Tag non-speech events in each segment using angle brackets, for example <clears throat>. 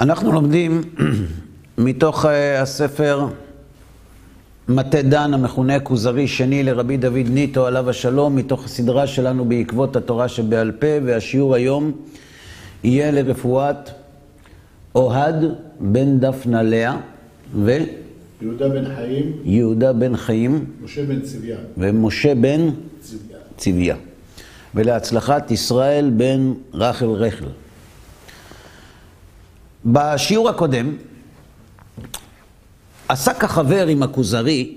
אנחנו לומדים <clears throat> מתוך אה, הספר מטה דן המכונה כוזרי שני לרבי דוד ניטו עליו השלום, מתוך הסדרה שלנו בעקבות התורה שבעל פה, והשיעור היום יהיה לרפואת אוהד בן דפנה לאה ו... יהודה בן חיים, יהודה בן חיים משה בן צביה. ומשה בן צביה. צביה. ולהצלחת ישראל בן רחל רחל. בשיעור הקודם עסק החבר עם הכוזרי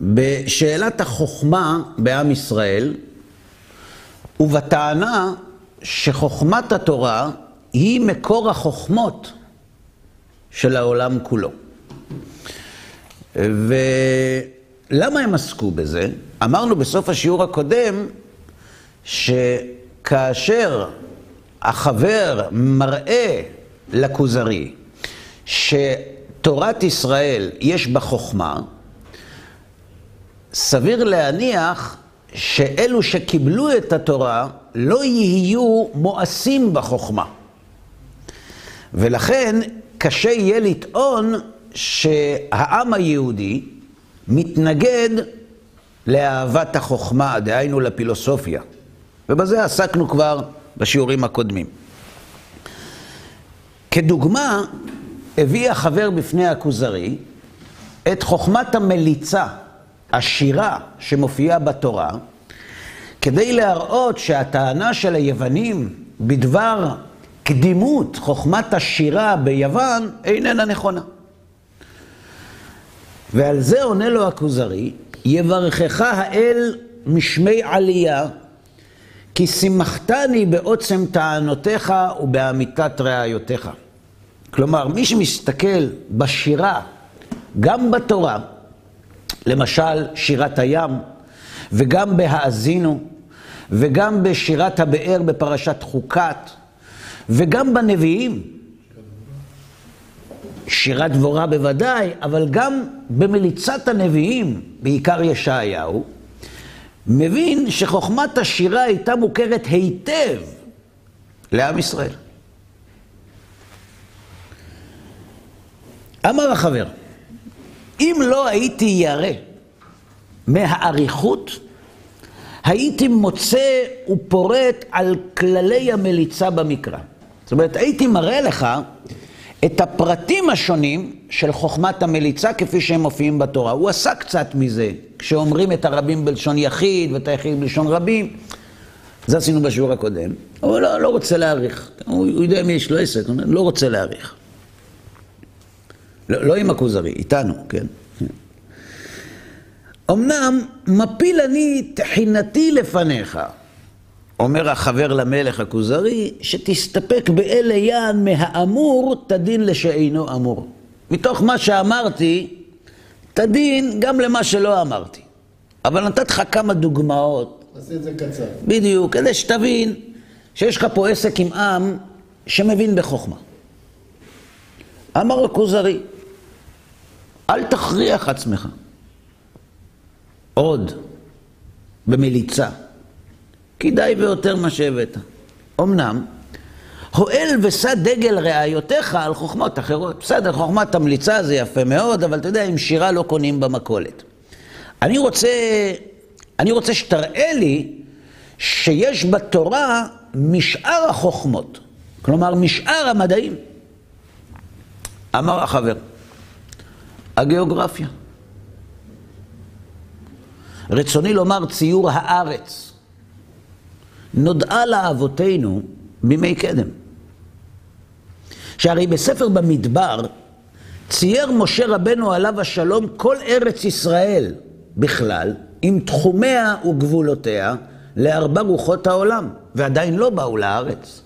בשאלת החוכמה בעם ישראל ובטענה שחוכמת התורה היא מקור החוכמות של העולם כולו. ולמה הם עסקו בזה? אמרנו בסוף השיעור הקודם שכאשר החבר מראה לכוזרי שתורת ישראל יש בה חוכמה, סביר להניח שאלו שקיבלו את התורה לא יהיו מואסים בחוכמה. ולכן קשה יהיה לטעון שהעם היהודי מתנגד לאהבת החוכמה, דהיינו לפילוסופיה. ובזה עסקנו כבר בשיעורים הקודמים. כדוגמה, הביא החבר בפני הכוזרי את חוכמת המליצה, השירה שמופיעה בתורה, כדי להראות שהטענה של היוונים בדבר קדימות חוכמת השירה ביוון איננה נכונה. ועל זה עונה לו הכוזרי, יברכך האל משמי עלייה, כי שימחתני בעוצם טענותיך ובאמיתת ראיותיך. כלומר, מי שמסתכל בשירה, גם בתורה, למשל שירת הים, וגם בהאזינו, וגם בשירת הבאר בפרשת חוקת, וגם בנביאים, שירת דבורה בוודאי, אבל גם במליצת הנביאים, בעיקר ישעיהו, מבין שחוכמת השירה הייתה מוכרת היטב לעם ישראל. אמר החבר, אם לא הייתי ירא מהאריכות, הייתי מוצא ופורט על כללי המליצה במקרא. זאת אומרת, הייתי מראה לך את הפרטים השונים של חוכמת המליצה כפי שהם מופיעים בתורה. הוא עשה קצת מזה, כשאומרים את הרבים בלשון יחיד ואת היחיד בלשון רבים. זה עשינו בשיעור הקודם. הוא לא, לא רוצה להעריך. הוא, הוא יודע מי יש לו עסק, הוא לא רוצה להעריך. לא, לא עם הכוזרי, איתנו, כן? אמנם מפיל אני תחינתי לפניך, אומר החבר למלך הכוזרי, שתסתפק באלה יען מהאמור תדין לשאינו אמור. מתוך מה שאמרתי, תדין גם למה שלא אמרתי. אבל נתתי לך כמה דוגמאות. עשה את זה קצר. בדיוק, כדי שתבין שיש לך פה עסק עם עם שמבין בחוכמה. אמר הכוזרי, אל תכריח עצמך. עוד, במליצה. כדאי ויותר מה שהבאת. אמנם, הואל ושא דגל ראיותיך על חוכמות אחרות. בסדר, חוכמת המליצה זה יפה מאוד, אבל אתה יודע, עם שירה לא קונים במכולת. אני רוצה, אני רוצה שתראה לי שיש בתורה משאר החוכמות. כלומר, משאר המדעים. אמר החבר, הגיאוגרפיה. רצוני לומר ציור הארץ. נודעה לאבותינו בימי קדם. שהרי בספר במדבר צייר משה רבנו עליו השלום כל ארץ ישראל בכלל, עם תחומיה וגבולותיה, לארבע רוחות העולם, ועדיין לא באו לארץ.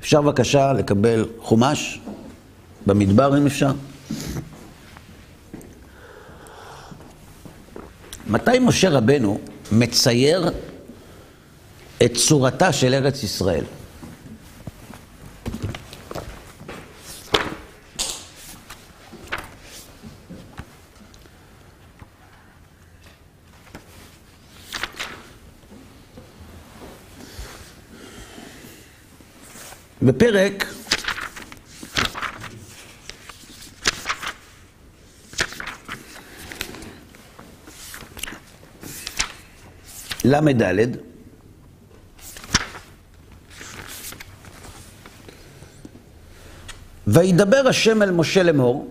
אפשר בבקשה לקבל חומש במדבר אם אפשר? מתי משה רבנו מצייר את צורתה של ארץ ישראל. בפרק ל"ד וידבר השם אל משה לאמור,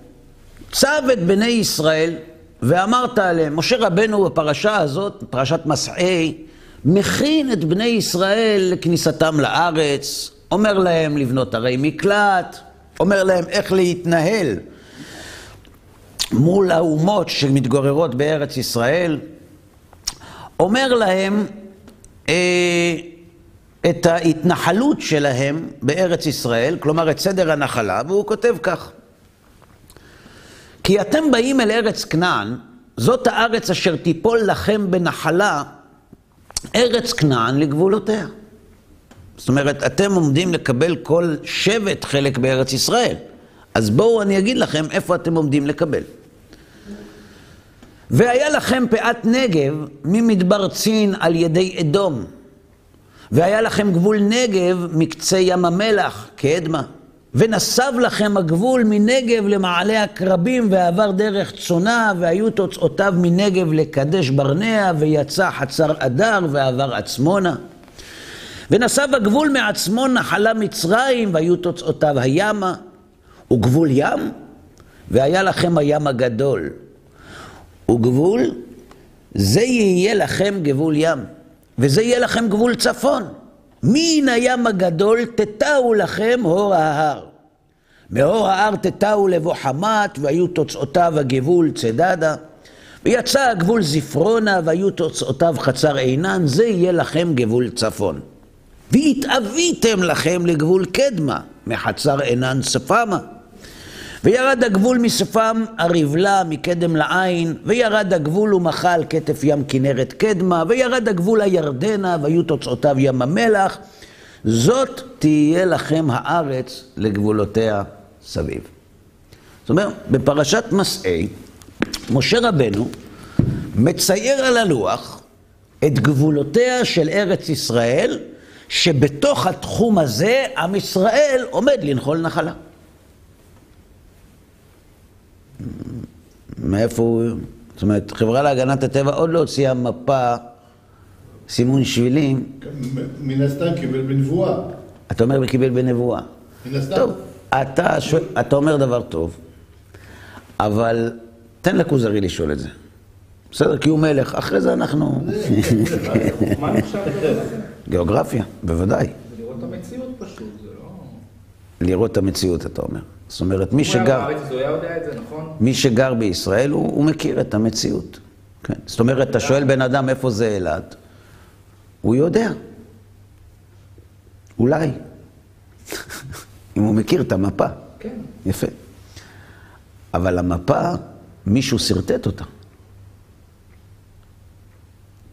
צב את בני ישראל ואמרת עליהם, משה רבנו בפרשה הזאת, פרשת מסעי, מכין את בני ישראל לכניסתם לארץ, אומר להם לבנות ערי מקלט, אומר להם איך להתנהל מול האומות שמתגוררות בארץ ישראל, אומר להם אה, את ההתנחלות שלהם בארץ ישראל, כלומר את סדר הנחלה, והוא כותב כך: כי אתם באים אל ארץ כנען, זאת הארץ אשר תיפול לכם בנחלה, ארץ כנען לגבולותיה. זאת אומרת, אתם עומדים לקבל כל שבט חלק בארץ ישראל. אז בואו אני אגיד לכם איפה אתם עומדים לקבל. והיה לכם פאת נגב ממדבר צין על ידי אדום. והיה לכם גבול נגב מקצה ים המלח כאדמה. ונסב לכם הגבול מנגב למעלה הקרבים, ועבר דרך צונה, והיו תוצאותיו מנגב לקדש ברנע, ויצא חצר אדר, ועבר עצמונה. ונסב הגבול מעצמון נחלה מצרים, והיו תוצאותיו הימה, וגבול ים, והיה לכם הים הגדול. וגבול, זה יהיה לכם גבול ים, וזה יהיה לכם גבול צפון. מן הים הגדול תטעו לכם הור ההר. מאור ההר תטעו לבוא חמת, והיו תוצאותיו הגבול צדדה. ויצא הגבול זפרונה, והיו תוצאותיו חצר עינן, זה יהיה לכם גבול צפון. והתאוויתם לכם לגבול קדמה, מחצר עינן שפמה. וירד הגבול משפם הרבלה מקדם לעין, וירד הגבול ומחה על כתף ים כנרת קדמה, וירד הגבול הירדנה, והיו תוצאותיו ים המלח. זאת תהיה לכם הארץ לגבולותיה סביב. זאת אומרת, בפרשת מסעי, משה רבנו מצייר על הלוח את גבולותיה של ארץ ישראל, שבתוך התחום הזה עם ישראל עומד לנחול נחלה. מאיפה הוא... זאת אומרת, חברה להגנת הטבע עוד לא הוציאה מפה, סימון שבילים. מן הסתם קיבל בנבואה. אתה אומר וקיבל בנבואה. מן הסתם. טוב, אתה, שואל, אתה אומר דבר טוב, אבל תן לכוזרי לשאול את זה. בסדר, כי הוא מלך, אחרי זה אנחנו... <laughs> מה נחשב לדבר הזה? גיאוגרפיה, בוודאי. לראות את המציאות פשוט, זה לא... לראות את המציאות, אתה אומר. זאת אומרת, מי שגר, נכון? מי שגר בישראל, הוא, הוא מכיר את המציאות. כן. זאת אומרת, אתה שואל בן אדם איפה זה אילת, הוא יודע. אולי. <laughs> אם הוא מכיר את המפה. כן. יפה. אבל המפה, מישהו שרטט אותה.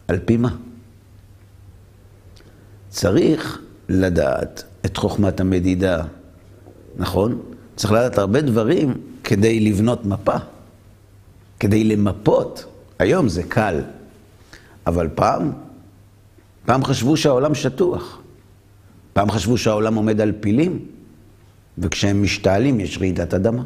על פי מה? צריך לדעת את חוכמת המדידה, נכון? צריך לדעת הרבה דברים כדי לבנות מפה, כדי למפות. היום זה קל, אבל פעם, פעם חשבו שהעולם שטוח. פעם חשבו שהעולם עומד על פילים, וכשהם משתעלים יש רעידת אדמה.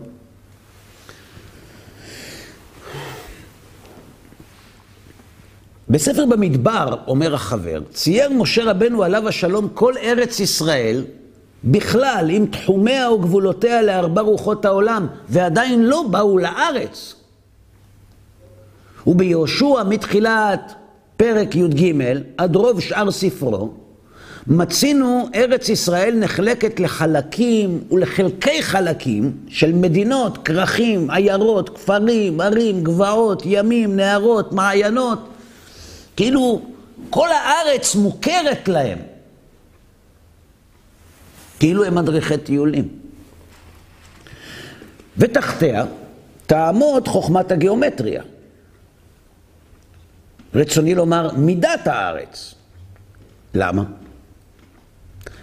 בספר במדבר, אומר החבר, צייר משה רבנו עליו השלום כל ארץ ישראל, בכלל עם תחומיה וגבולותיה לארבע רוחות העולם, ועדיין לא באו לארץ. וביהושע מתחילת פרק י"ג עד רוב שאר ספרו, מצינו ארץ ישראל נחלקת לחלקים ולחלקי חלקים של מדינות, כרכים, עיירות, כפרים, ערים, גבעות, ימים, נהרות, מעיינות. כאילו כל הארץ מוכרת להם. כאילו הם מדריכי טיולים. ותחתיה תעמוד חוכמת הגיאומטריה. רצוני לומר מידת הארץ. למה?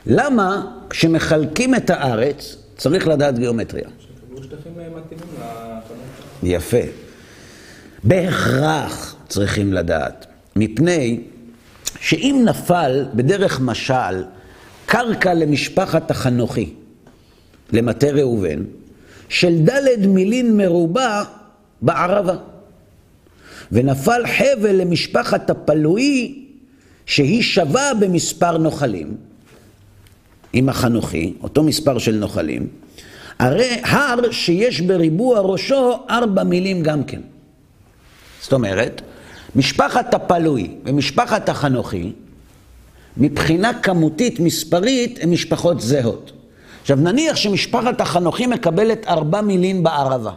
למה כשמחלקים את הארץ צריך לדעת גיאומטריה? לחנות. יפה. בהכרח צריכים לדעת, מפני שאם נפל בדרך משל קרקע למשפחת החנוכי, למטה ראובן, של ד' מילין מרובע בערבה, ונפל חבל למשפחת הפלואי שהיא שווה במספר נוחלים, עם החנוכי, אותו מספר של נוחלים, הרי הר שיש בריבוע ראשו ארבע מילים גם כן. זאת אומרת, משפחת הפלוי ומשפחת החנוכי, מבחינה כמותית מספרית, הן משפחות זהות. עכשיו נניח שמשפחת החנוכי מקבלת ארבע מילים בערבה,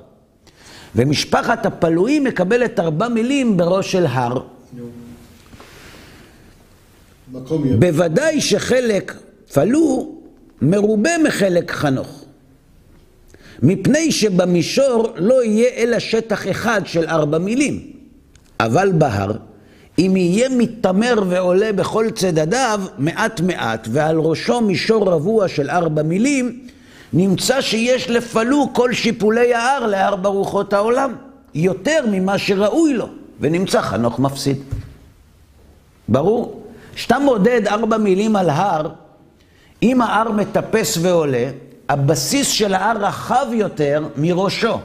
ומשפחת הפלוי מקבלת ארבע מילים בראש של הר. בוודאי שחלק פלו מרובה מחלק חנוך. מפני שבמישור לא יהיה אלא שטח אחד של ארבע מילים. אבל בהר, אם יהיה מתעמר ועולה בכל צדדיו מעט מעט, ועל ראשו מישור רבוע של ארבע מילים, נמצא שיש לפלו כל שיפולי ההר לארבע רוחות העולם, יותר ממה שראוי לו, ונמצא חנוך מפסיד. ברור? כשאתה מודד ארבע מילים על הר, אם ההר מטפס ועולה, הבסיס של ההר רחב יותר מראשו.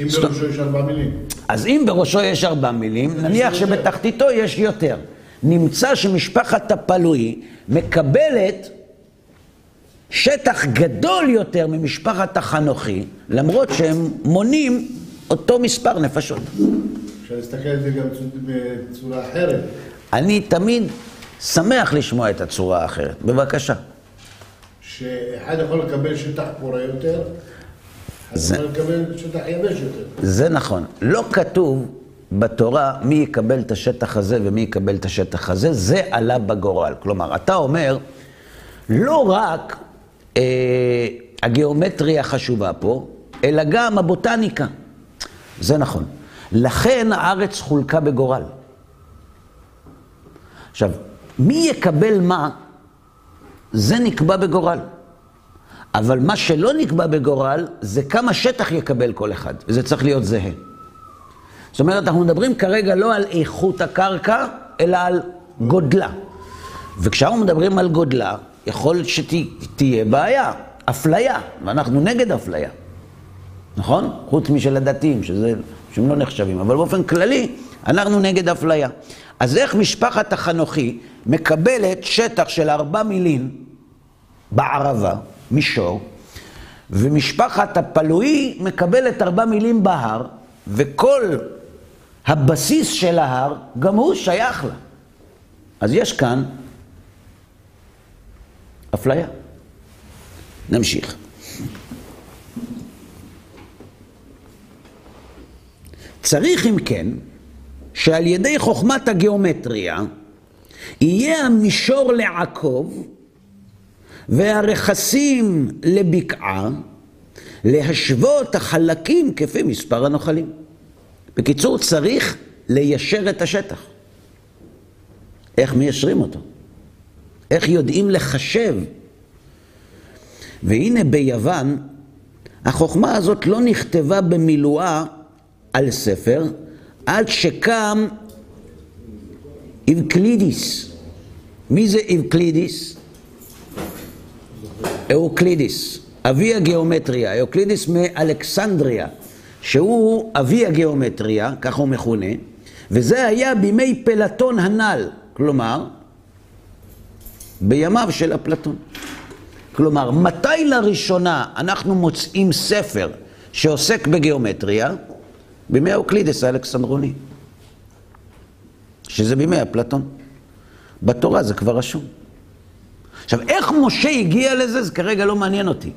אם בראשו יש ארבע מילים. אז אם בראשו יש ארבע מילים, נניח. שבתחתיתו יש יותר. נמצא שמשפחת הפלוי מקבלת שטח גדול יותר ממשפחת החנוכי, למרות שהם מונים אותו מספר נפשות. אפשר להסתכל על זה גם בצורה אחרת. אני תמיד שמח לשמוע את הצורה האחרת. בבקשה. שאחד יכול לקבל שטח פורה יותר, זה- יכול לקבל שטח יבש יותר. זה נכון. לא כתוב בתורה מי יקבל את השטח הזה ומי יקבל את השטח הזה, זה עלה בגורל. כלומר, אתה אומר, לא רק אה, הגיאומטריה חשובה פה, אלא גם הבוטניקה. זה נכון. לכן הארץ חולקה בגורל. עכשיו, מי יקבל מה, זה נקבע בגורל. אבל מה שלא נקבע בגורל, זה כמה שטח יקבל כל אחד, וזה צריך להיות זהה. זאת אומרת, אנחנו מדברים כרגע לא על איכות הקרקע, אלא על גודלה. וכשאנחנו מדברים על גודלה, יכול שתהיה בעיה, אפליה, ואנחנו נגד אפליה. נכון? חוץ משל הדתיים, שזה, שהם לא נחשבים, אבל באופן כללי, אנחנו נגד אפליה. אז איך משפחת החנוכי מקבלת שטח של ארבע מילים בערבה, מישור, ומשפחת הפלואי מקבלת ארבע מילים בהר, וכל הבסיס של ההר, גם הוא שייך לה. אז יש כאן אפליה. נמשיך. צריך אם כן, שעל ידי חוכמת הגיאומטריה יהיה המישור לעקוב והרכסים לבקעה, להשוות החלקים כפי מספר הנוחלים. בקיצור, צריך ליישר את השטח. איך מיישרים אותו? איך יודעים לחשב? והנה ביוון, החוכמה הזאת לא נכתבה במילואה על ספר, עד שקם אבקלידיס. מי זה אבקלידיס? אוקלידיס, אבי הגיאומטריה, אוקלידיס מאלכסנדריה, שהוא אבי הגיאומטריה, ככה הוא מכונה, וזה היה בימי פלטון הנ"ל, כלומר, בימיו של אפלטון. כלומר, מתי לראשונה אנחנו מוצאים ספר שעוסק בגיאומטריה? בימי אוקלידס האלכסנדרוני, שזה בימי אפלטון. בתורה זה כבר רשום. עכשיו, איך משה הגיע לזה, זה כרגע לא מעניין אותי.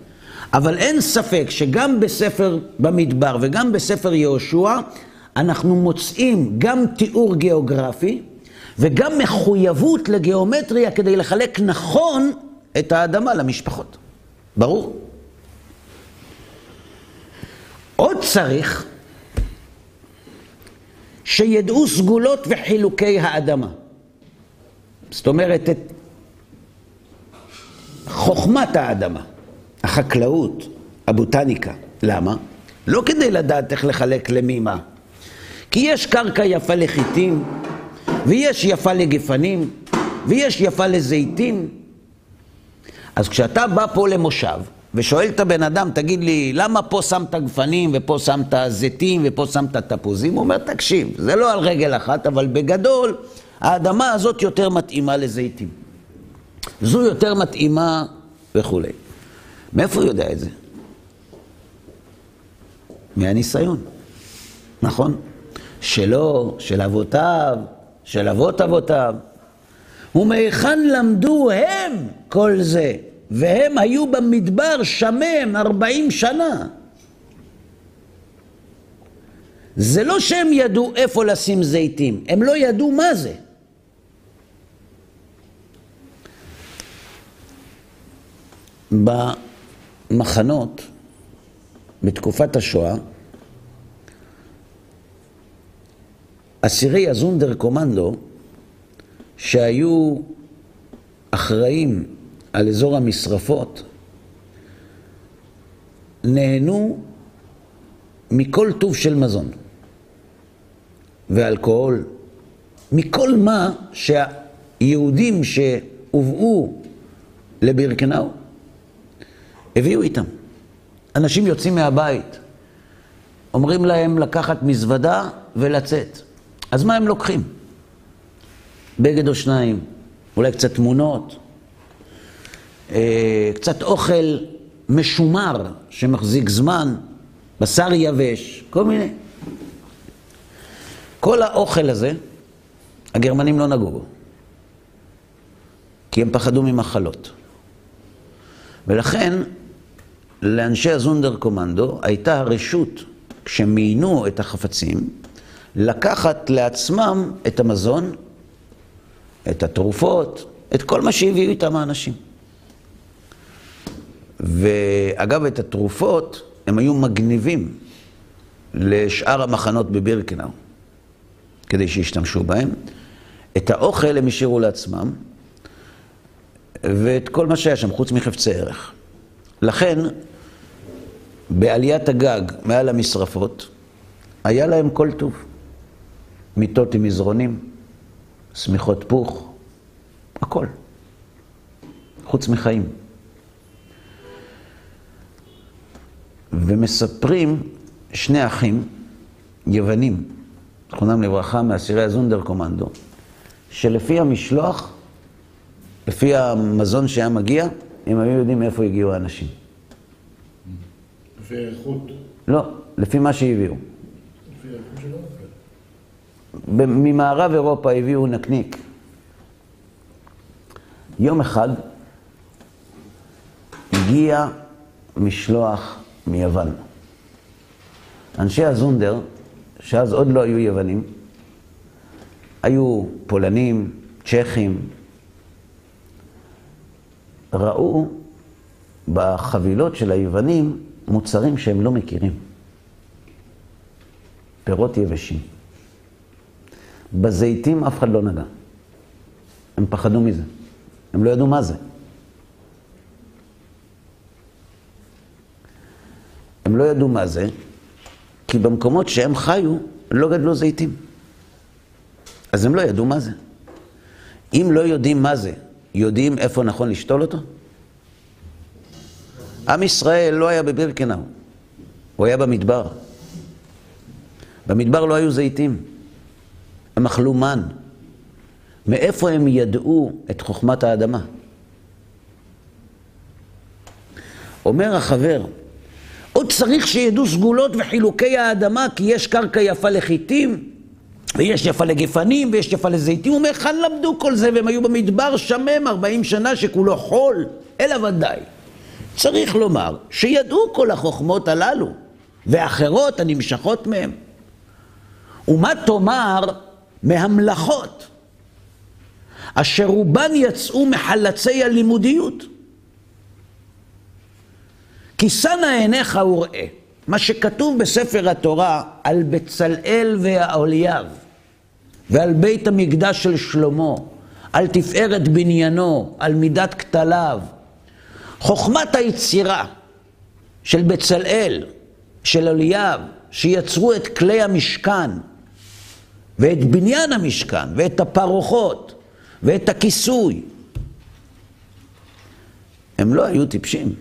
אבל אין ספק שגם בספר במדבר וגם בספר יהושע, אנחנו מוצאים גם תיאור גיאוגרפי וגם מחויבות לגיאומטריה כדי לחלק נכון את האדמה למשפחות. ברור. עוד צריך שידעו סגולות וחילוקי האדמה. זאת אומרת, את חוכמת האדמה, החקלאות, הבוטניקה. למה? לא כדי לדעת איך לחלק למי מה. כי יש קרקע יפה לחיטים, ויש יפה לגפנים, ויש יפה לזיתים. אז כשאתה בא פה למושב, ושואל את הבן אדם, תגיד לי, למה פה שמת גפנים ופה שמת זיתים ופה שמת תפוזים? הוא אומר, תקשיב, זה לא על רגל אחת, אבל בגדול, האדמה הזאת יותר מתאימה לזיתים. זו יותר מתאימה וכולי. מאיפה הוא יודע את זה? מהניסיון, נכון? שלו, של אבותיו, של אבות אבותיו. ומהיכן למדו הם כל זה? והם היו במדבר שמם ארבעים שנה. זה לא שהם ידעו איפה לשים זיתים, הם לא ידעו מה זה. במחנות, בתקופת השואה, אסירי הזונדר קומנדו, שהיו אחראים על אזור המשרפות, נהנו מכל טוב של מזון ואלכוהול, מכל מה שהיהודים שהובאו לבירקנאו הביאו איתם. אנשים יוצאים מהבית, אומרים להם לקחת מזוודה ולצאת. אז מה הם לוקחים? בגד או שניים, אולי קצת תמונות, אה, קצת אוכל משומר שמחזיק זמן, בשר יבש, כל מיני. כל האוכל הזה, הגרמנים לא נגעו בו, כי הם פחדו ממחלות. ולכן, לאנשי הזונדר קומנדו הייתה הרשות, כשמיינו את החפצים, לקחת לעצמם את המזון, את התרופות, את כל מה שהביאו איתם האנשים. ואגב, את התרופות הם היו מגניבים לשאר המחנות בבירקנאו, כדי שישתמשו בהם. את האוכל הם השאירו לעצמם, ואת כל מה שהיה שם, חוץ מחפצי ערך. לכן, בעליית הגג מעל המשרפות, היה להם כל טוב. מיטות עם מזרונים, שמיכות פוך, הכל. חוץ מחיים. ומספרים שני אחים יוונים, זכרונם לברכה, מאסירי הזונדר קומנדו, שלפי המשלוח, לפי המזון שהיה מגיע, הם היו יודעים מאיפה הגיעו האנשים. לפי האיכות. לא, לפי מה שהביאו. לפי האיכות של האוכל. ב- ממערב אירופה הביאו נקניק. יום אחד הגיע משלוח מיוון. אנשי הזונדר, שאז עוד לא היו יוונים, היו פולנים, צ'כים, ראו בחבילות של היוונים מוצרים שהם לא מכירים. פירות יבשים. בזיתים אף אחד לא נגע. הם פחדו מזה. הם לא ידעו מה זה. הם לא ידעו מה זה, כי במקומות שהם חיו, לא גדלו זיתים. אז הם לא ידעו מה זה. אם לא יודעים מה זה, יודעים איפה נכון לשתול אותו? עם ישראל לא היה בבירקנאו, הוא היה במדבר. במדבר לא היו זיתים, הם אכלו מן. מאיפה הם ידעו את חוכמת האדמה? אומר החבר, עוד צריך שידעו סגולות וחילוקי האדמה, כי יש קרקע יפה לחיטים, ויש יפה לגפנים, ויש יפה לזיתים. הוא אומר, היכן למדו כל זה? והם היו במדבר שמם 40 שנה שכולו חול, אלא ודאי. צריך לומר שידעו כל החוכמות הללו, ואחרות הנמשכות מהם. ומה תאמר מהמלאכות, אשר רובן יצאו מחלצי הלימודיות? כי שנה עיניך וראה, מה שכתוב בספר התורה על בצלאל והאוליאב, ועל בית המקדש של שלמה, על תפארת בניינו, על מידת כתליו, חוכמת היצירה של בצלאל, של אליאב, שיצרו את כלי המשכן, ואת בניין המשכן, ואת הפרוחות, ואת הכיסוי. הם לא היו טיפשים.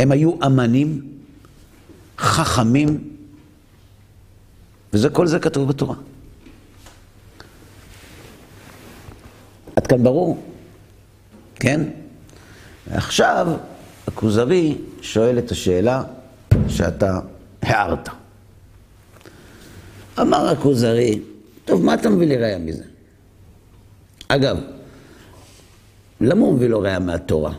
הם היו אמנים, חכמים, וזה, כל זה כתוב בתורה. עד כאן ברור, כן? ועכשיו הכוזרי שואל את השאלה שאתה הערת. אמר הכוזרי, טוב, מה אתה מביא לי ראיה מזה? אגב, למה הוא מביא לו ראיה מהתורה?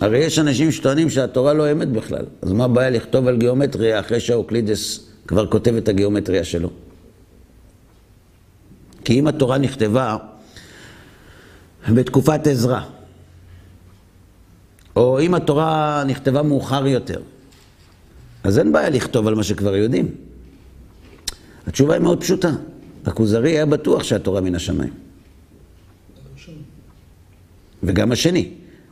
הרי יש אנשים שטוענים שהתורה לא אמת בכלל, אז מה הבעיה לכתוב על גיאומטריה אחרי שאוקלידס כבר כותב את הגיאומטריה שלו? כי אם התורה נכתבה בתקופת עזרא, או אם התורה נכתבה מאוחר יותר, אז אין בעיה לכתוב על מה שכבר יודעים. התשובה היא מאוד פשוטה. הכוזרי היה בטוח שהתורה מן השמיים. וגם השני.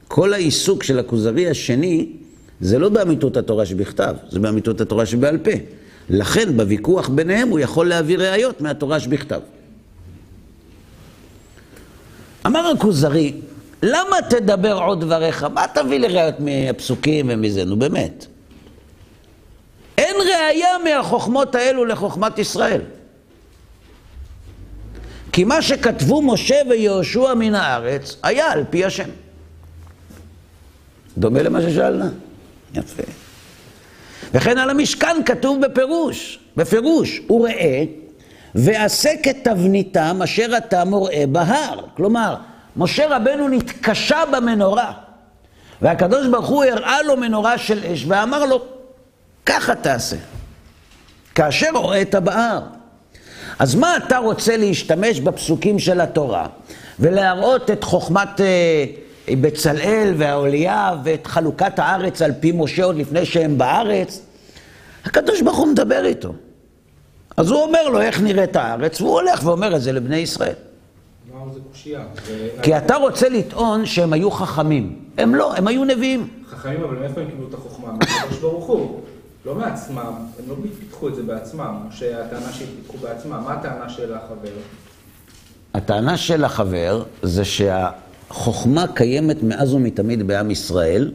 כל העיסוק של הכוזרי השני זה לא באמיתות התורה שבכתב, זה באמיתות התורה שבעל פה. לכן בוויכוח ביניהם הוא יכול להביא ראיות מהתורה שבכתב. אמר הכוזרי, למה תדבר עוד דבריך? מה תביא לי ראיות מהפסוקים ומזה? נו באמת. אין ראייה מהחוכמות האלו לחוכמת ישראל. כי מה שכתבו משה ויהושע מן הארץ היה על פי השם. דומה למה ששאלנה. יפה. וכן על המשכן כתוב בפירוש, בפירוש, וראה ועשה כתבניתם אשר אתה מוראה בהר. כלומר, משה רבנו נתקשה במנורה, והקדוש ברוך הוא הראה לו מנורה של אש ואמר לו, ככה תעשה. כאשר הוראת בהר. אז מה אתה רוצה להשתמש בפסוקים של התורה ולהראות את חוכמת אה, בצלאל והאולייה ואת חלוקת הארץ על פי משה עוד לפני שהם בארץ? הקדוש ברוך הוא מדבר איתו. אז הוא אומר לו איך נראית הארץ, והוא הולך ואומר את זה לבני ישראל. זה קושייה? כי אתה רוצה לטעון שהם היו חכמים. הם לא, הם היו נביאים. חכמים, אבל מאיפה הם קיבלו את החוכמה? מהקדוש ברוך הוא. לא מעצמם, הם לא פיתחו את זה בעצמם, שהטענה שהפיתחו בעצמם. מה הטענה של החבר? הטענה של החבר זה שהחוכמה קיימת מאז ומתמיד בעם ישראל,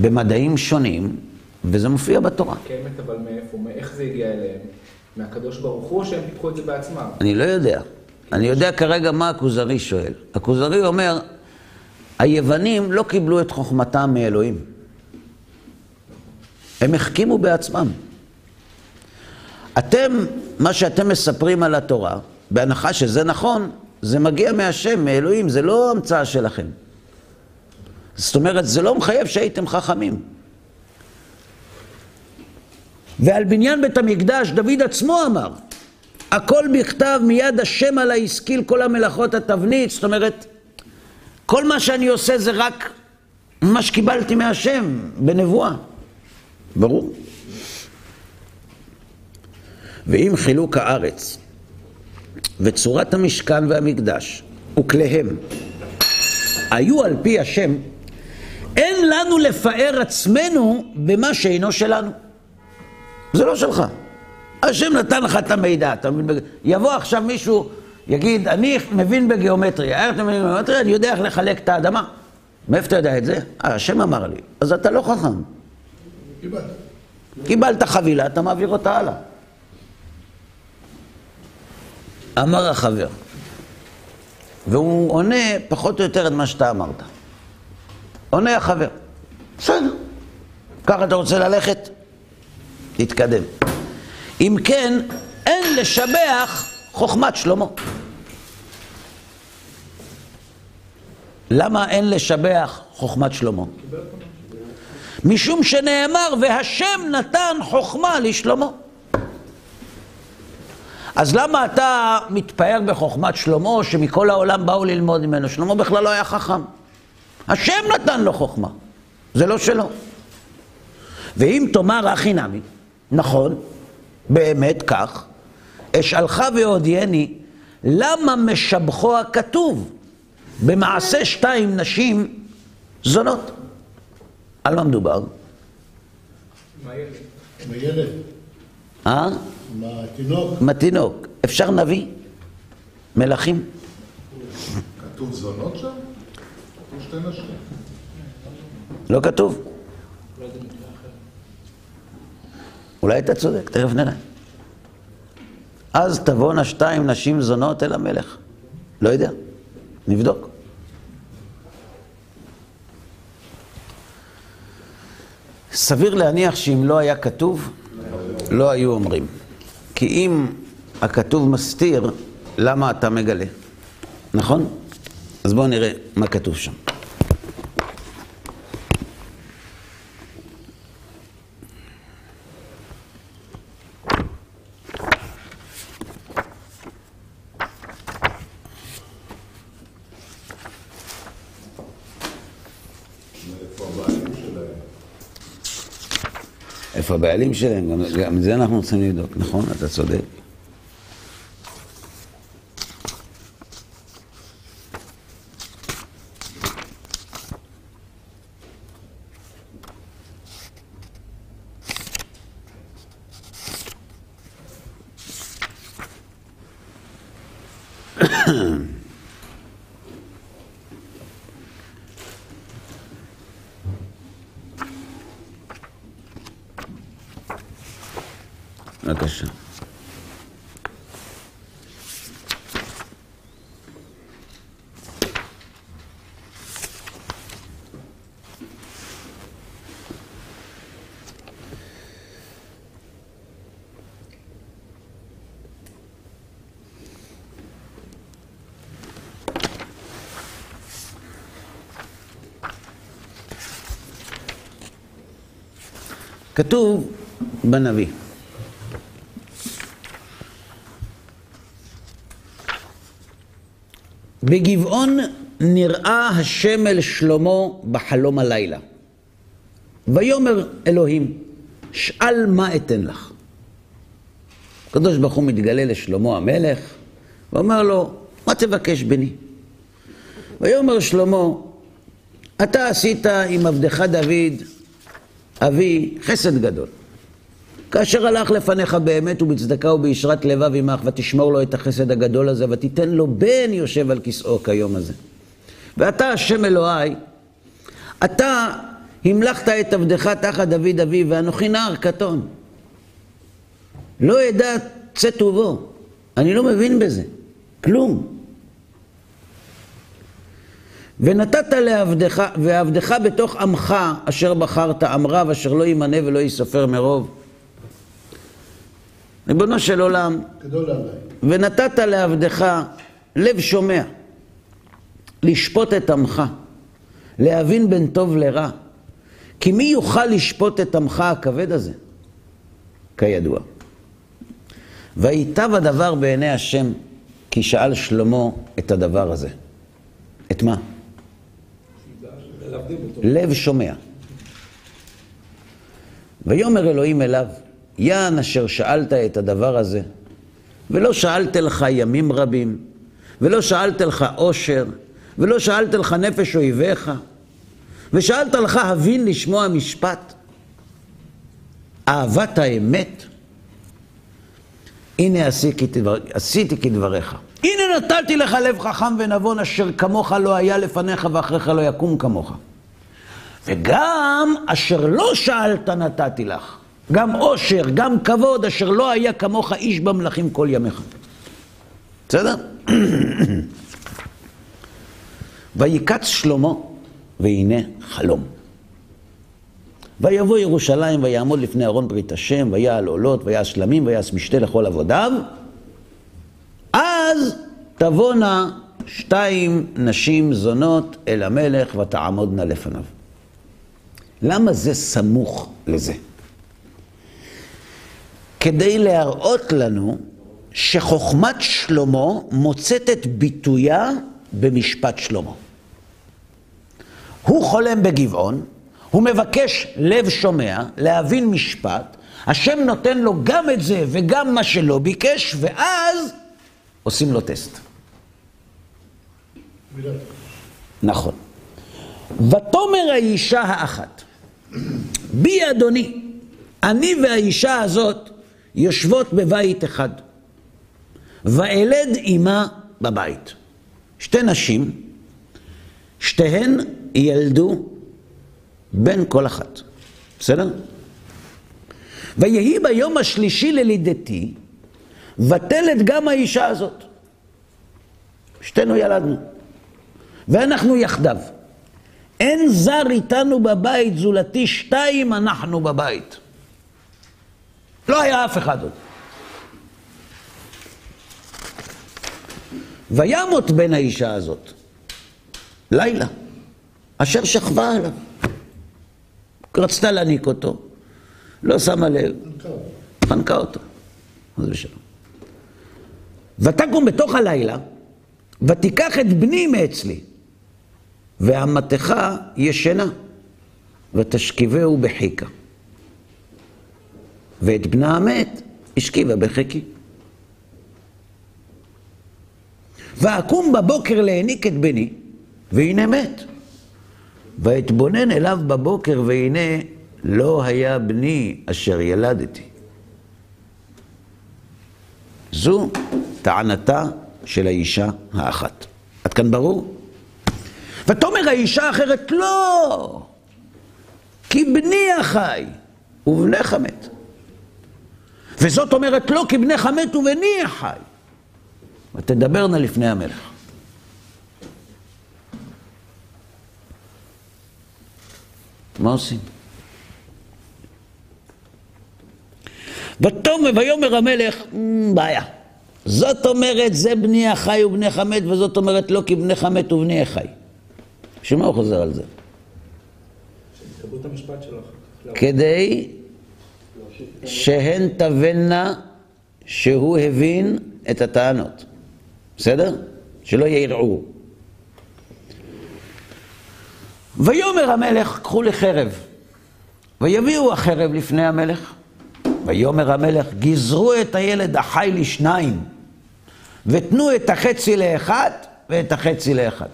במדעים שונים, וזה מופיע בתורה. קיימת אבל מאיפה? מאיך זה הגיע אליהם? מהקדוש ברוך הוא, או שהם פיתחו את זה בעצמם? אני לא יודע. אני יודע כרגע מה הכוזרי שואל. הכוזרי אומר, היוונים לא קיבלו את חוכמתם מאלוהים. הם החכימו בעצמם. אתם, מה שאתם מספרים על התורה, בהנחה שזה נכון, זה מגיע מהשם, מאלוהים, זה לא המצאה שלכם. זאת אומרת, זה לא מחייב שהייתם חכמים. ועל בניין בית המקדש דוד עצמו אמר, הכל בכתב מיד השם עלי השכיל כל המלאכות התבנית, זאת אומרת, כל מה שאני עושה זה רק מה שקיבלתי מהשם בנבואה. ברור. ואם חילוק הארץ וצורת המשכן והמקדש וכליהם היו על פי השם, אין לנו לפאר עצמנו במה שאינו שלנו. זה לא שלך. השם נתן לך את המידע, אתה מבין? יבוא עכשיו מישהו, יגיד, אני מבין בגיאומטריה, איך אתה מבין בגיאומטריה? אני יודע איך לחלק את האדמה. מאיפה אתה יודע את זה? אה, השם אמר לי. אז אתה לא חכם. קיבלת. קיבלת חבילה, אתה מעביר אותה הלאה. אמר החבר, והוא עונה פחות או יותר את מה שאתה אמרת. עונה החבר, בסדר, ככה אתה רוצה ללכת? תתקדם. אם כן, אין לשבח חוכמת שלמה. למה אין לשבח חוכמת שלמה? משום שנאמר, והשם נתן חוכמה לשלמה. אז למה אתה מתפאר בחוכמת שלמה, שמכל העולם באו ללמוד ממנו? שלמה בכלל לא היה חכם. השם נתן לו חוכמה, זה לא שלו. ואם תאמר אחי נמי, נכון, באמת כך, אשאלך והודיעני, למה משבחו הכתוב במעשה שתיים נשים זונות? על מה מדובר? מה ילד? עם הילד, אה? עם התינוק. עם התינוק. אפשר נביא? מלכים? כתוב זונות שם? כתוב שתי נשים. לא כתוב. לא יודע מקרה אחר. אולי אתה צודק, תכף נראה. אז תבואנה שתיים נשים זונות אל המלך. לא יודע, נבדוק. סביר להניח שאם לא היה כתוב, לא היו אומרים. כי אם הכתוב מסתיר, למה אתה מגלה? נכון? אז בואו נראה מה כתוב שם. איפה הבעלים שלהם? גם את זה אנחנו רוצים לבדוק, נכון? אתה צודק. בבקשה. כתוב בנביא. בגבעון נראה השם אל שלמה בחלום הלילה. ויאמר אלוהים, שאל מה אתן לך. הקדוש ברוך הוא מתגלה לשלמה המלך, ואומר לו, מה תבקש בני? ויאמר שלמה, אתה עשית עם עבדך דוד, אבי, חסד גדול. כאשר הלך לפניך באמת ובצדקה ובישרת לבב עמך, ותשמור לו את החסד הגדול הזה, ותיתן לו בן יושב על כיסאו כיום הזה. ואתה, השם אלוהי, אתה המלכת את עבדך תחת דוד אבי, ואנוכי נער קטון. לא אדע צאת ובוא. אני לא מבין בזה. כלום. ונתת לעבדך, ועבדך בתוך עמך אשר בחרת, עם רב אשר לא ימנה ולא יספר מרוב. ריבונו של עולם. ונתת לעבדך לב שומע, לשפוט את עמך, להבין בין טוב לרע. כי מי יוכל לשפוט את עמך הכבד הזה? כידוע. וייטב הדבר בעיני השם, כי שאל שלמה את הדבר הזה. את מה? לב שומע. ויאמר אלוהים אליו, יען אשר שאלת את הדבר הזה, ולא שאלת לך ימים רבים, ולא שאלת לך עושר, ולא שאלת לך נפש אויביך, ושאלת לך הבין לשמוע משפט, אהבת האמת, הנה עשיתי כדבריך. הנה נתתי לך לב חכם ונבון אשר כמוך לא היה לפניך ואחריך לא יקום כמוך. וגם אשר לא שאלת נתתי לך. גם עושר, גם כבוד, אשר לא היה כמוך איש במלכים כל ימיך. בסדר? <coughs> ויקץ שלמה, והנה חלום. ויבוא ירושלים ויעמוד לפני ארון ברית השם, ויעל עולות, ויעש שלמים, ויעש משתה לכל עבודיו. אז תבואנה שתיים נשים זונות אל המלך ותעמודנה לפניו. למה זה סמוך לזה? כדי להראות לנו שחוכמת שלמה מוצאת את ביטויה במשפט שלמה. הוא חולם בגבעון, הוא מבקש לב שומע, להבין משפט, השם נותן לו גם את זה וגם מה שלא ביקש, ואז עושים לו טסט. נכון. ותאמר האישה האחת, בי אדוני, אני והאישה הזאת יושבות בבית אחד, ואלד עמה בבית. שתי נשים, שתיהן ילדו בן כל אחת. בסדר? ויהי ביום השלישי ללידתי, ותלת גם האישה הזאת. שתינו ילדנו. ואנחנו יחדיו. אין זר איתנו בבית, זולתי שתיים אנחנו בבית. לא היה אף אחד עוד. וימות בן האישה הזאת, לילה, אשר שכבה עליו. רצתה להניק אותו, לא שמה לב, חנקה אותו. אז בשלום. ותקום בתוך הלילה, ותיקח את בני מאצלי, והמתך ישנה, ותשכיבהו בחיקה. ואת בנה המת השכיבה בחיקי. ואקום בבוקר להעניק את בני, והנה מת. ואתבונן אליו בבוקר, והנה לא היה בני אשר ילדתי. זו טענתה של האישה האחת. עד כאן ברור? ותאמר האישה האחרת, לא, כי בני החי ובנך מת. וזאת אומרת, לא, כי בנך מת ובני החי. ותדברנה לפני המלך. מה עושים? ויאמר המלך, בעיה. זאת אומרת, זה בני החי ובנך מת, וזאת אומרת, לא כי בנך מת ובני החי. בשביל מה הוא חוזר על זה? כדי שהן תבנה שהוא הבין את הטענות. בסדר? שלא יהיה ערעור. ויאמר המלך, קחו לי חרב. ויביאו החרב לפני המלך. ויאמר המלך, גזרו את הילד החי לשניים, ותנו את החצי לאחד ואת החצי לאחד.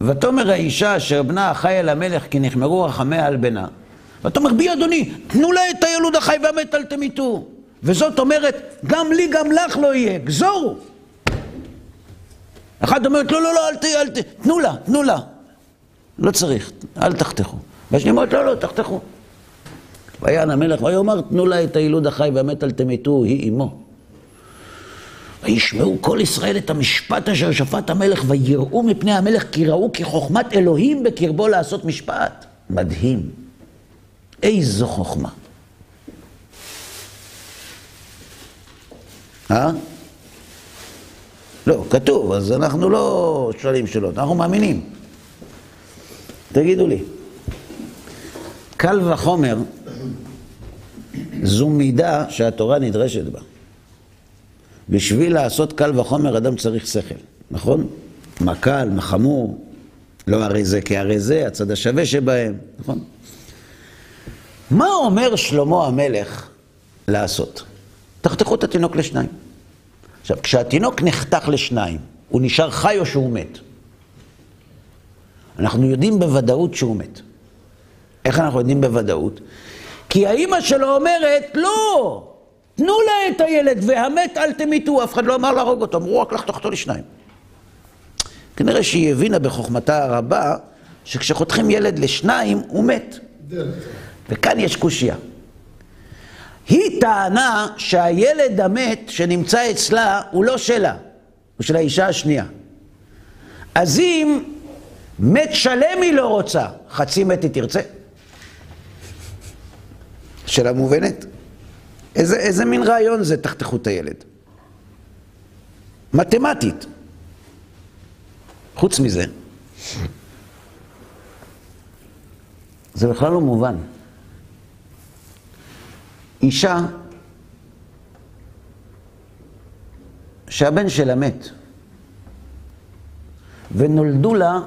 ותאמר האישה אשר בנה החי אל המלך כי נחמרו רחמיה על בנה. ותאמר בי אדוני, תנו לה את הילוד החי והמת אל תמיתו. וזאת אומרת, גם לי גם לך לא יהיה, גזורו. אחת אומרת, לא, לא, לא, אל ת... אל ת... תנו לה, תנו לה. לא צריך, אל תחתכו. והשני אומרת, לא, לא, תחתכו. ויען המלך ויאמר, תנו לה את הילוד החי והמת אל תמיתו, היא אמו. וישמעו כל ישראל את המשפט אשר שפט המלך, ויראו מפני המלך, כי ראו כי חוכמת אלוהים בקרבו לעשות משפט. מדהים. איזו חוכמה. אה? לא, כתוב, אז אנחנו לא שואלים שאלות, אנחנו מאמינים. תגידו לי, קל וחומר זו מידה שהתורה נדרשת בה. בשביל לעשות קל וחומר אדם צריך שכל, נכון? מה קל, מה חמור, לא הרי זה כי הרי זה, הצד השווה שבהם, נכון? מה אומר שלמה המלך לעשות? תחתכו את התינוק לשניים. עכשיו, כשהתינוק נחתך לשניים, הוא נשאר חי או שהוא מת? אנחנו יודעים בוודאות שהוא מת. איך אנחנו יודעים בוודאות? כי האימא שלו אומרת, לא, תנו לה את הילד והמת אל תמיתו, אף אחד לא אמר להרוג אותו, אמרו רק לחתוך אותו לשניים. כנראה שהיא הבינה בחוכמתה הרבה, שכשחותכים ילד לשניים, הוא מת. וכאן יש קושייה. היא טענה שהילד המת שנמצא אצלה הוא לא שלה, הוא של האישה השנייה. אז אם מת שלם היא לא רוצה, חצי מת היא תרצה? שאלה מובנת? איזה, איזה מין רעיון זה תחתכו את הילד? מתמטית. חוץ מזה, זה בכלל לא מובן. אישה שהבן שלה מת, ונולדו לה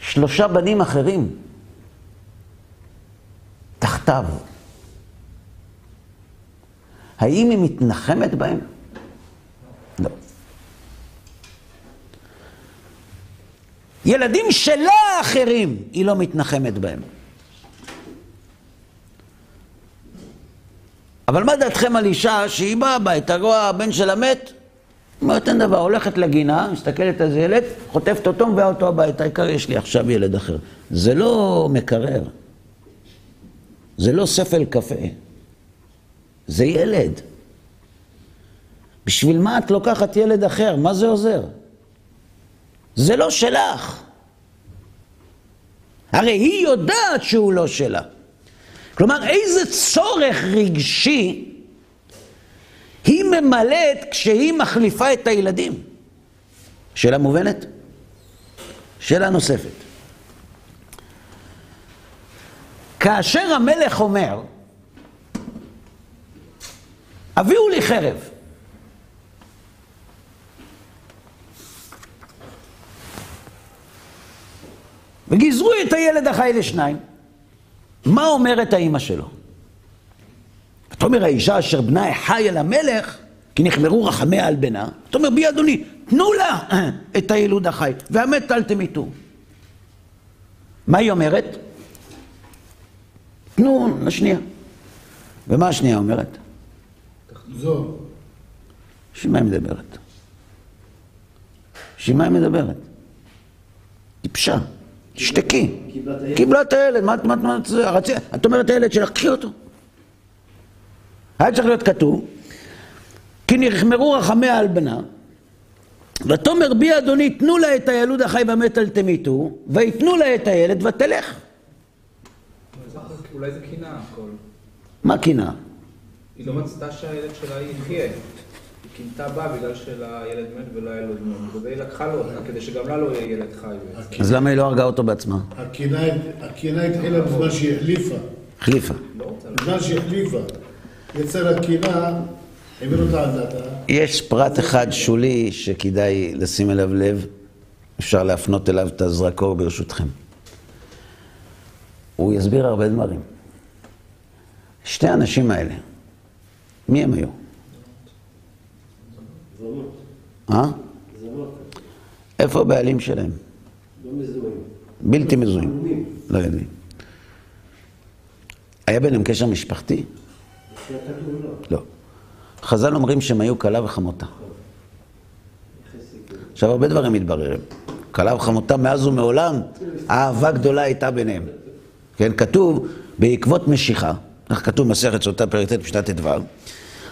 שלושה בנים אחרים תחתיו. האם היא מתנחמת בהם? לא. ילדים שלה אחרים, היא לא מתנחמת בהם. אבל מה דעתכם על אישה שהיא באה הביתה, רואה הבן שלה מת, אומרת אין דבר, הולכת לגינה, מסתכלת על זה ילד, חוטפת אותו, מביאה אותו הביתה, העיקר יש לי עכשיו ילד אחר. זה לא מקרר, זה לא ספל קפה, זה ילד. בשביל מה את לוקחת ילד אחר? מה זה עוזר? זה לא שלך. הרי היא יודעת שהוא לא שלה. כלומר, איזה צורך רגשי היא ממלאת כשהיא מחליפה את הילדים? שאלה מובנת? שאלה נוספת. כאשר המלך אומר, הביאו לי חרב. וגיזרו את הילד החי לשניים. מה אומרת האימא שלו? ותאמר האישה אשר בנה חי אל המלך, כי נחמרו רחמיה על בנה, ותאמר בי אדוני, תנו לה <clears throat> את הילוד החי, והמת אל תמיתו. מה היא אומרת? תנו לשנייה. ומה השנייה אומרת? זו. בשביל מה היא מדברת? בשביל מה היא מדברת? טיפשה. תשתקי. קיבלה את הילד, מה את אומרת? את אומרת הילד שלך, קחי אותו. היה צריך להיות כתוב, כי נחמרו רחמיה על בנה, ותאמר בי אדוני, תנו לה את הילוד החי והמת אל תמיתו, ויתנו לה את הילד ותלך. אולי זה קנאה הכל. מה קנאה? היא לא רצתה שהילד שלה יחיה. היא קינתה בה בגלל שהילד מת ולא היה לו דמות. ובגלל היא לקחה לו אותה, כדי שגם לה לא יהיה ילד חי. אז למה היא לא הרגה אותו בעצמה? הקנאה הקנאה התחילה בזמן שהיא החליפה. החליפה. לא רוצה בזמן שהיא החליפה. יצר הקנאה, העביר אותה על דעתה. יש פרט אחד שולי שכדאי לשים אליו לב, אפשר להפנות אליו את הזרקור ברשותכם. הוא יסביר הרבה דברים. שתי האנשים האלה, מי הם היו? אה? איפה הבעלים שלהם? בלתי מזוהים. לא יודעים. היה ביניהם קשר משפחתי? לא. חז"ל אומרים שהם היו כלה וחמותה. עכשיו, הרבה דברים מתבררים. כלה וחמותה מאז ומעולם, אהבה גדולה הייתה ביניהם. כן, כתוב, בעקבות משיכה, איך כתוב במסכת סוטה פרק ט' פשטת ט"ו,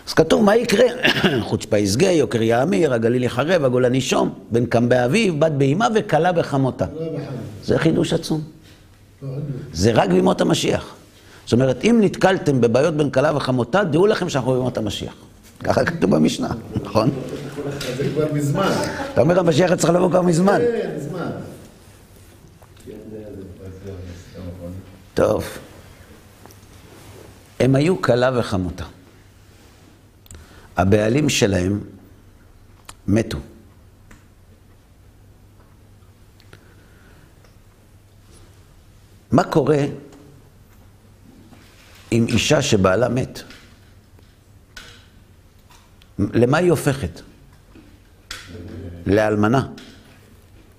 אז כתוב מה יקרה, <coughs> חוצפה ישגה, יוקר יאמיר, הגליל יחרב, הגולה נישום, בן קם באביו, בת באימה וכלה בחמותה. לא בחיים. זה חידוש עצום. לא. זה רק בימות המשיח. זאת אומרת, אם נתקלתם בבעיות בין כלה וחמותה, דעו לכם שאנחנו בימות המשיח. ככה כתוב במשנה, נכון? זה כבר מזמן. אתה אומר, המשיח צריך לבוא כבר מזמן. כן, מזמן. טוב. הם היו כלה וחמותה. הבעלים שלהם מתו. מה קורה עם אישה שבעלה מת? למה היא הופכת? לאלמנה.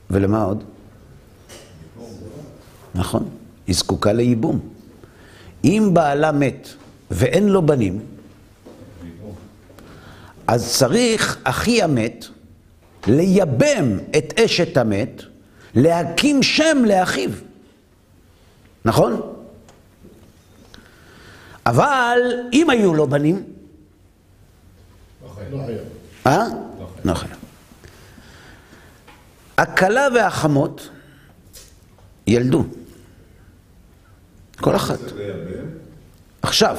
ולמה עוד? נכון, היא זקוקה לייבום. אם בעלה מת ואין לו בנים, אז צריך אחי המת לייבם את אשת המת, להקים שם לאחיו. נכון? אבל אם היו לו בנים, לא חייב. אה? לא חייב. הכלה והחמות ילדו. כל אחת. עכשיו,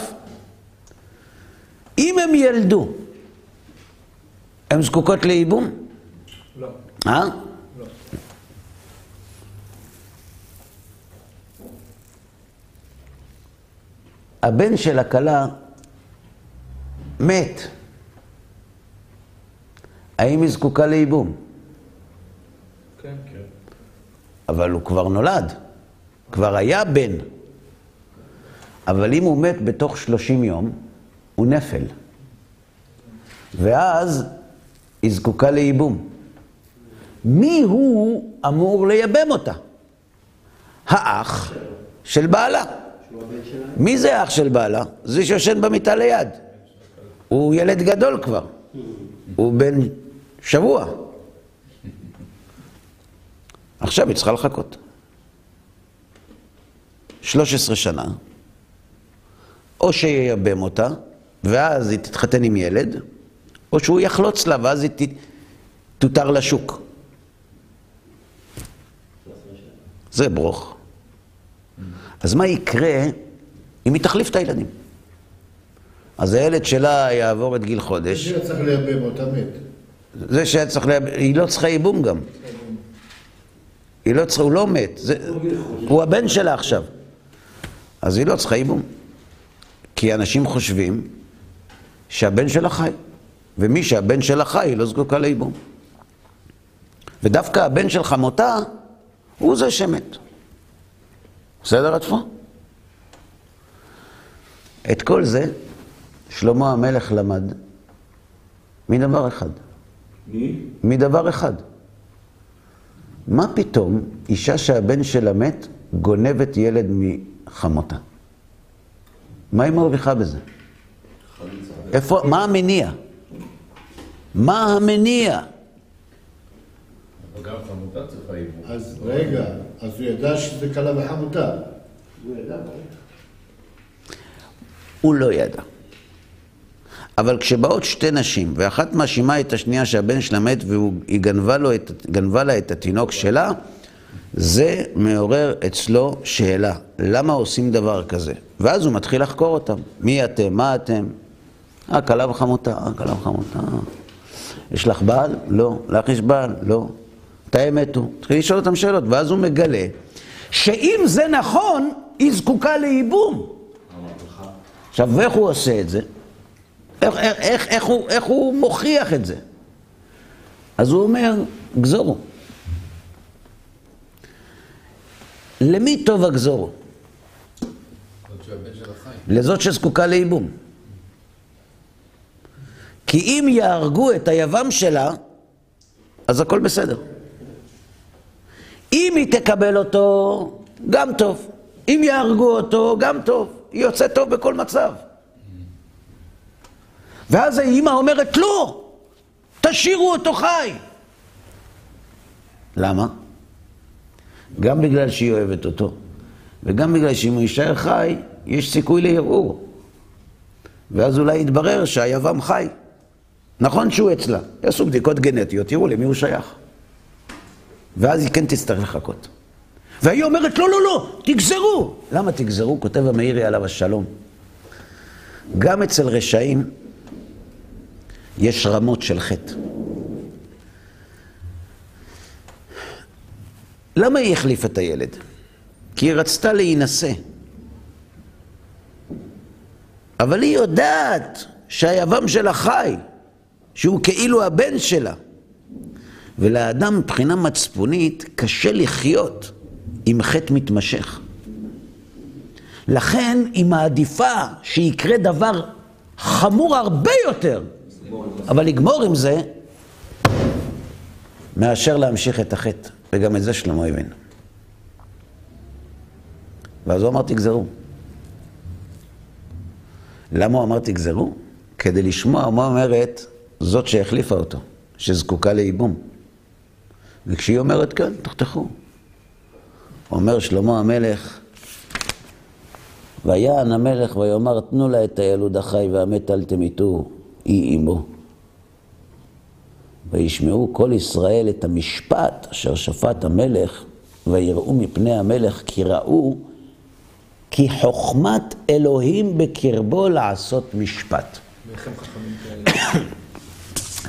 אם הם ילדו, הן זקוקות לייבום? לא. אה? הבן של הכלה מת. האם היא זקוקה לייבום? כן. אבל הוא כבר נולד, כבר היה בן. אבל אם הוא מת בתוך 30 יום, הוא נפל. ואז היא זקוקה לייבום. מי הוא אמור לייבם אותה? האח של בעלה. מי זה האח של בעלה? זה שיושן במיטה ליד. הוא ילד גדול כבר. הוא בן שבוע. עכשיו היא צריכה לחכות. 13 שנה, או שייבם אותה, ואז היא תתחתן עם ילד, או שהוא יחלוץ לה, ואז היא. תותר לשוק. זה ברוך. אז מה יקרה אם היא תחליף את הילדים? אז הילד שלה יעבור את גיל חודש. זה צריך לייבם אותה מת. זה שהיה צריך לייבם, היא לא צריכה ייבום גם. היא לא צריכה, הוא לא מת, זה, הוא הבן שלה עכשיו. אז היא לא צריכה ייבום. כי אנשים חושבים שהבן שלה חי, ומי שהבן שלה חי, היא לא זקוקה לייבום. ודווקא הבן של חמותה הוא זה שמת. בסדר עד פה? את כל זה שלמה המלך למד מדבר אחד. מי? מדבר אחד. מה פתאום אישה שהבן שלה מת גונבת ילד מחמותה? מה היא מרוויחה בזה? איפה, מה המניע? מה המניע? גם חמותה צריכה איבום. אז רגע, אז הוא ידע שזה כלה וחמותה. הוא ידע. הוא לא ידע. אבל כשבאות שתי נשים, ואחת מאשימה את השנייה שהבן שלה מת והיא גנבה, את, גנבה לה את התינוק שלה, זה מעורר אצלו שאלה, למה עושים דבר כזה? ואז הוא מתחיל לחקור אותם. מי אתם? מה אתם? אה, כלה וחמותה, אה, כלה וחמותה. יש לך בעל? לא. לך יש בעל? לא. מתי הם מתו? התחיל לשאול אותם שאלות, ואז הוא מגלה שאם זה נכון, היא זקוקה לייבום. עכשיו, ואיך הוא עושה את זה? איך, איך, איך, איך, הוא, איך הוא מוכיח את זה? אז הוא אומר, גזורו. למי טוב הגזורו? לזאת שזקוקה לייבום. כי אם יהרגו את היבם שלה, אז הכל בסדר. אם היא תקבל אותו, גם טוב. אם יהרגו אותו, גם טוב. היא יוצאת טוב בכל מצב. ואז האימא אומרת, לא, תשאירו אותו חי. למה? גם בגלל שהיא אוהבת אותו, וגם בגלל שאם הוא יישאר חי, יש סיכוי לערעור. ואז אולי יתברר שהיבם חי. נכון שהוא אצלה, יעשו בדיקות גנטיות, תראו למי הוא שייך. ואז היא כן תצטרך לחכות. והיא אומרת, לא, לא, לא, תגזרו. למה תגזרו? כותב המאירי עליו השלום. גם אצל רשעים יש רמות של חטא. למה היא החליפה את הילד? כי היא רצתה להינשא. אבל היא יודעת שהיבם שלה חי, שהוא כאילו הבן שלה. ולאדם מבחינה מצפונית קשה לחיות עם חטא מתמשך. לכן היא מעדיפה שיקרה דבר חמור הרבה יותר, אבל לגמור עם זה, מאשר להמשיך את החטא. וגם את זה שלמה הבין. ואז הוא אמר תגזרו. למה הוא אמר תגזרו? כדי לשמוע מה אומרת זאת שהחליפה אותו, שזקוקה לייבום. וכשהיא אומרת כן, תחתכו. אומר שלמה המלך, ויען המלך ויאמר תנו לה את הילוד החי והמת אל תמיתו, היא עמו. וישמעו כל ישראל את המשפט אשר שפט המלך, ויראו מפני המלך כי ראו כי חוכמת אלוהים בקרבו לעשות משפט.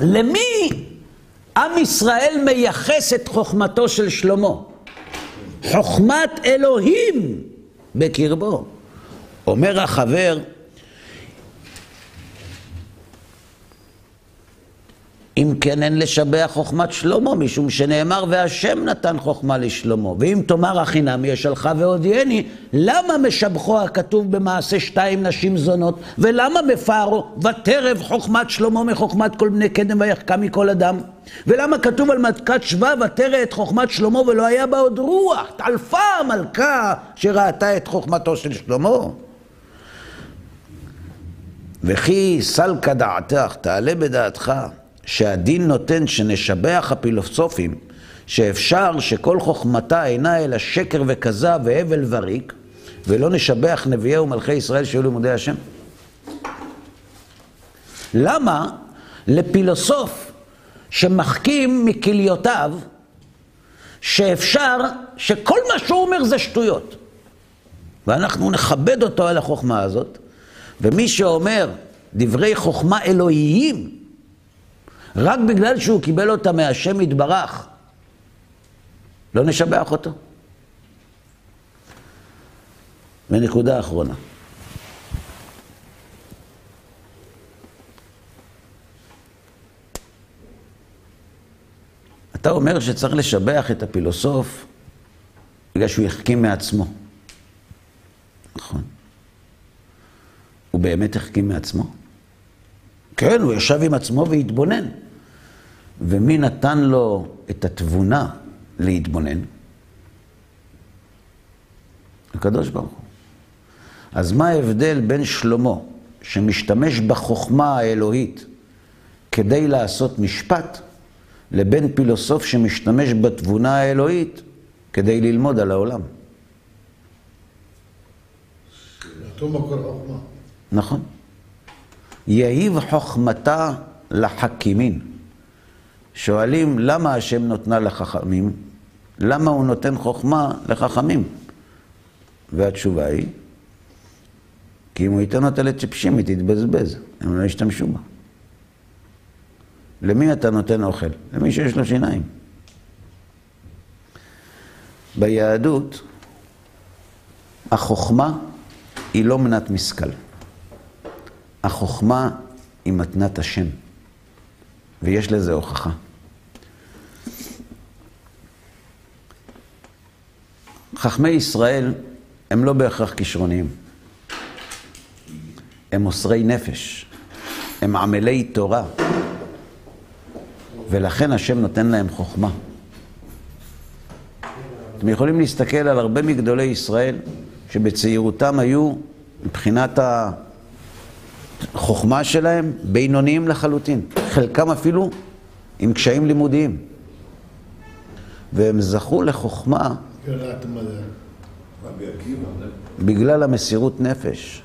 <coughs> למי עם ישראל מייחס את חוכמתו של שלמה? חוכמת אלוהים בקרבו. אומר החבר, אם כן אין לשבח חוכמת שלמה, משום שנאמר והשם נתן חוכמה לשלמה. ואם תאמר החינם ישלחה והודיעני, למה משבחו הכתוב במעשה שתיים נשים זונות? ולמה בפארו ותרב חוכמת שלמה מחוכמת כל בני קדם ויחכה מכל אדם? ולמה כתוב על מתקת שבא ותרא את חוכמת שלמה ולא היה בה עוד רוח? טלפה המלכה שראתה את חוכמתו של שלמה. וכי סלקא דעתך, תעלה בדעתך, שהדין נותן שנשבח הפילוסופים שאפשר שכל חוכמתה אינה אלא שקר וכזב והבל וריק, ולא נשבח נביאי ומלכי ישראל שהיו לימודי השם? למה לפילוסוף שמחכים מכליותיו שאפשר, שכל מה שהוא אומר זה שטויות. ואנחנו נכבד אותו על החוכמה הזאת, ומי שאומר דברי חוכמה אלוהיים, רק בגלל שהוא קיבל אותה מהשם יתברך, לא נשבח אותו. ונקודה אחרונה. אתה אומר שצריך לשבח את הפילוסוף בגלל שהוא החכים מעצמו. נכון. הוא באמת החכים מעצמו? כן, הוא ישב עם עצמו והתבונן. ומי נתן לו את התבונה להתבונן? הקדוש ברוך הוא. אז מה ההבדל בין שלמה, שמשתמש בחוכמה האלוהית כדי לעשות משפט, לבין פילוסוף שמשתמש בתבונה האלוהית כדי ללמוד על העולם? אותו מקור חוכמה. נכון. יהיב חוכמתה לחכימים. שואלים, למה השם נותנה לחכמים? למה הוא נותן חוכמה לחכמים? והתשובה היא, כי אם הוא ייתן אותה לטיפשים, היא תתבזבז, הם לא ישתמשו בה. למי אתה נותן אוכל? למי שיש לו שיניים. ביהדות, החוכמה היא לא מנת משכל. החוכמה היא מתנת השם, ויש לזה הוכחה. חכמי ישראל הם לא בהכרח כישרוניים. הם מוסרי נפש, הם עמלי תורה, ולכן השם נותן להם חוכמה. אתם יכולים להסתכל על הרבה מגדולי ישראל שבצעירותם היו, מבחינת החוכמה שלהם, בינוניים לחלוטין. חלקם אפילו עם קשיים לימודיים. והם זכו לחוכמה בגלל המסירות נפש,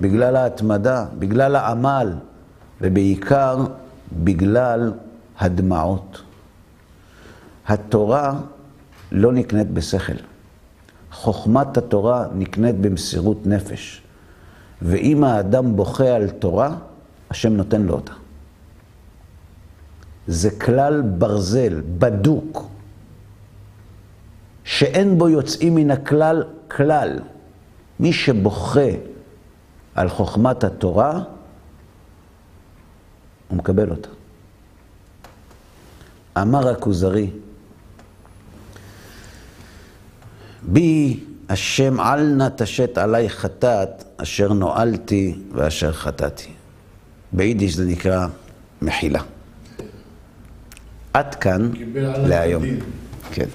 בגלל ההתמדה, בגלל העמל, ובעיקר בגלל הדמעות. התורה לא נקנית בשכל. חוכמת התורה נקנית במסירות נפש. ואם האדם בוכה על תורה, השם נותן לו אותה. זה כלל ברזל, בדוק, שאין בו יוצאים מן הכלל כלל. מי שבוכה על חוכמת התורה, הוא מקבל אותה. אמר הכוזרי, בי השם אל נא תשת עלי חטאת, אשר נועלתי ואשר חטאתי. ביידיש זה נקרא מחילה. עד כאן להיום. כן.